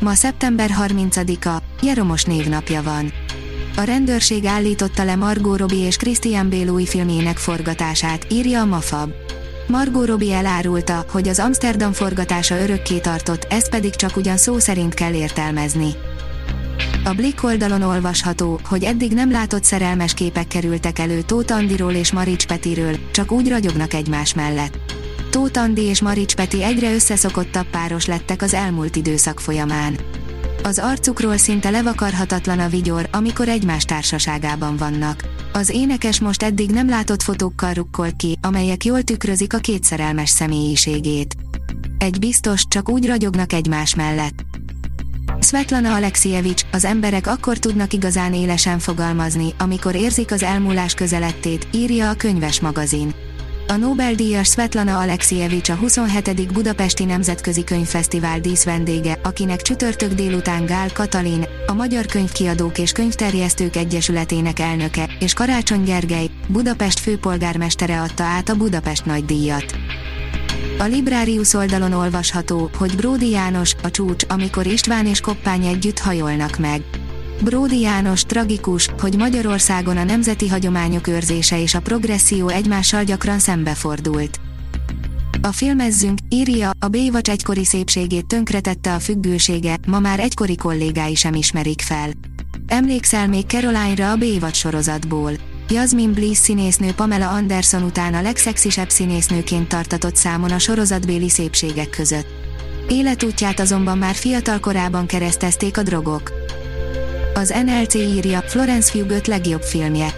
Ma szeptember 30-a, Jeromos névnapja van. A rendőrség állította le Margot Robbie és Christian Bale új filmjének forgatását, írja a Mafab. Margot Robbie elárulta, hogy az Amsterdam forgatása örökké tartott, ezt pedig csak ugyan szó szerint kell értelmezni. A Blick oldalon olvasható, hogy eddig nem látott szerelmes képek kerültek elő Tóth Andiról és Marics Petiről, csak úgy ragyognak egymás mellett. Tóth Andi és Marics Peti egyre összeszokottabb páros lettek az elmúlt időszak folyamán. Az arcukról szinte levakarhatatlan a vigyor, amikor egymás társaságában vannak. Az énekes most eddig nem látott fotókkal rukkol ki, amelyek jól tükrözik a kétszerelmes személyiségét. Egy biztos, csak úgy ragyognak egymás mellett. Svetlana Alexievics, az emberek akkor tudnak igazán élesen fogalmazni, amikor érzik az elmúlás közelettét, írja a könyves magazin. A Nobel-díjas Svetlana Alexievics a 27. Budapesti Nemzetközi Könyvfesztivál dísz vendége, akinek csütörtök délután Gál Katalin, a Magyar Könyvkiadók és Könyvterjesztők Egyesületének elnöke, és Karácsony Gergely, Budapest főpolgármestere adta át a Budapest nagydíjat. A Librarius oldalon olvasható, hogy Bródi János, a csúcs, amikor István és Koppány együtt hajolnak meg. Bródi János tragikus, hogy Magyarországon a nemzeti hagyományok őrzése és a progresszió egymással gyakran szembefordult. A filmezzünk, írja, a Bévacs egykori szépségét tönkretette a függősége, ma már egykori kollégái sem ismerik fel. Emlékszel még Caroline-ra a Bévacs sorozatból? Jasmine Bliss színésznő Pamela Anderson után a legszexisebb színésznőként tartatott számon a sorozatbéli szépségek között. Életútját azonban már fiatal korában keresztezték a drogok. Az NLC írja, Florence Pugh 5 legjobb filmje.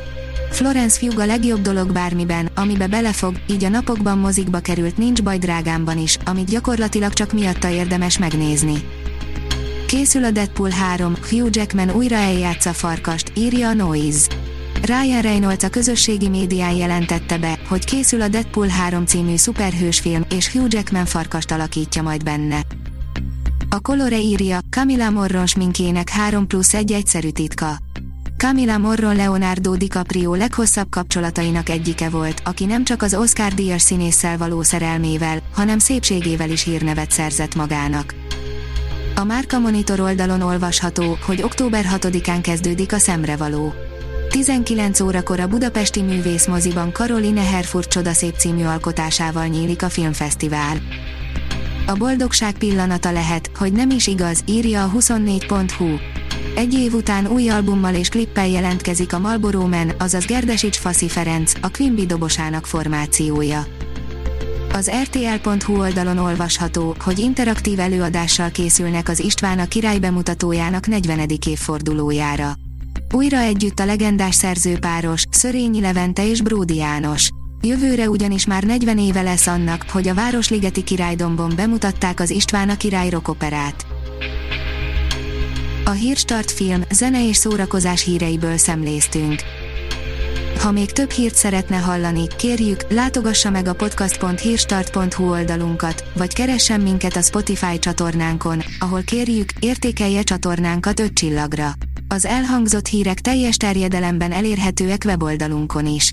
Florence Pugh a legjobb dolog bármiben, amibe belefog, így a napokban mozikba került Nincs baj drágámban is, amit gyakorlatilag csak miatta érdemes megnézni. Készül a Deadpool 3, Hugh Jackman újra eljátsza farkast, írja a Noise. Ryan Reynolds a közösségi médián jelentette be, hogy készül a Deadpool 3 című szuperhősfilm, és Hugh Jackman farkast alakítja majd benne. A Colore írja, Camila Morron sminkjének 3 plusz 1 egyszerű titka. Camila Morron Leonardo DiCaprio leghosszabb kapcsolatainak egyike volt, aki nem csak az Oscar díjas színésszel való szerelmével, hanem szépségével is hírnevet szerzett magának. A Márka Monitor oldalon olvasható, hogy október 6-án kezdődik a szemrevaló. 19 órakor a Budapesti Művészmoziban Karoline Herfurt Csodaszép című alkotásával nyílik a filmfesztivál. A boldogság pillanata lehet, hogy nem is igaz, írja a 24.hu. Egy év után új albummal és klippel jelentkezik a Marlboro Man, azaz Gerdesics Faszi Ferenc, a Quimby dobosának formációja. Az RTL.hu oldalon olvasható, hogy interaktív előadással készülnek az István a király bemutatójának 40. évfordulójára. Újra együtt a legendás szerzőpáros, Szörényi Levente és Bródi János. Jövőre ugyanis már 40 éve lesz annak, hogy a Városligeti királydombon bemutatták az István a király rokoperát. A Hírstart film, zene és szórakozás híreiből szemléztünk. Ha még több hírt szeretne hallani, kérjük, látogassa meg a podcast.hírstart.hu oldalunkat, vagy keressen minket a Spotify csatornánkon, ahol kérjük, értékelje csatornánkat 5 csillagra. Az elhangzott hírek teljes terjedelemben elérhetőek weboldalunkon is.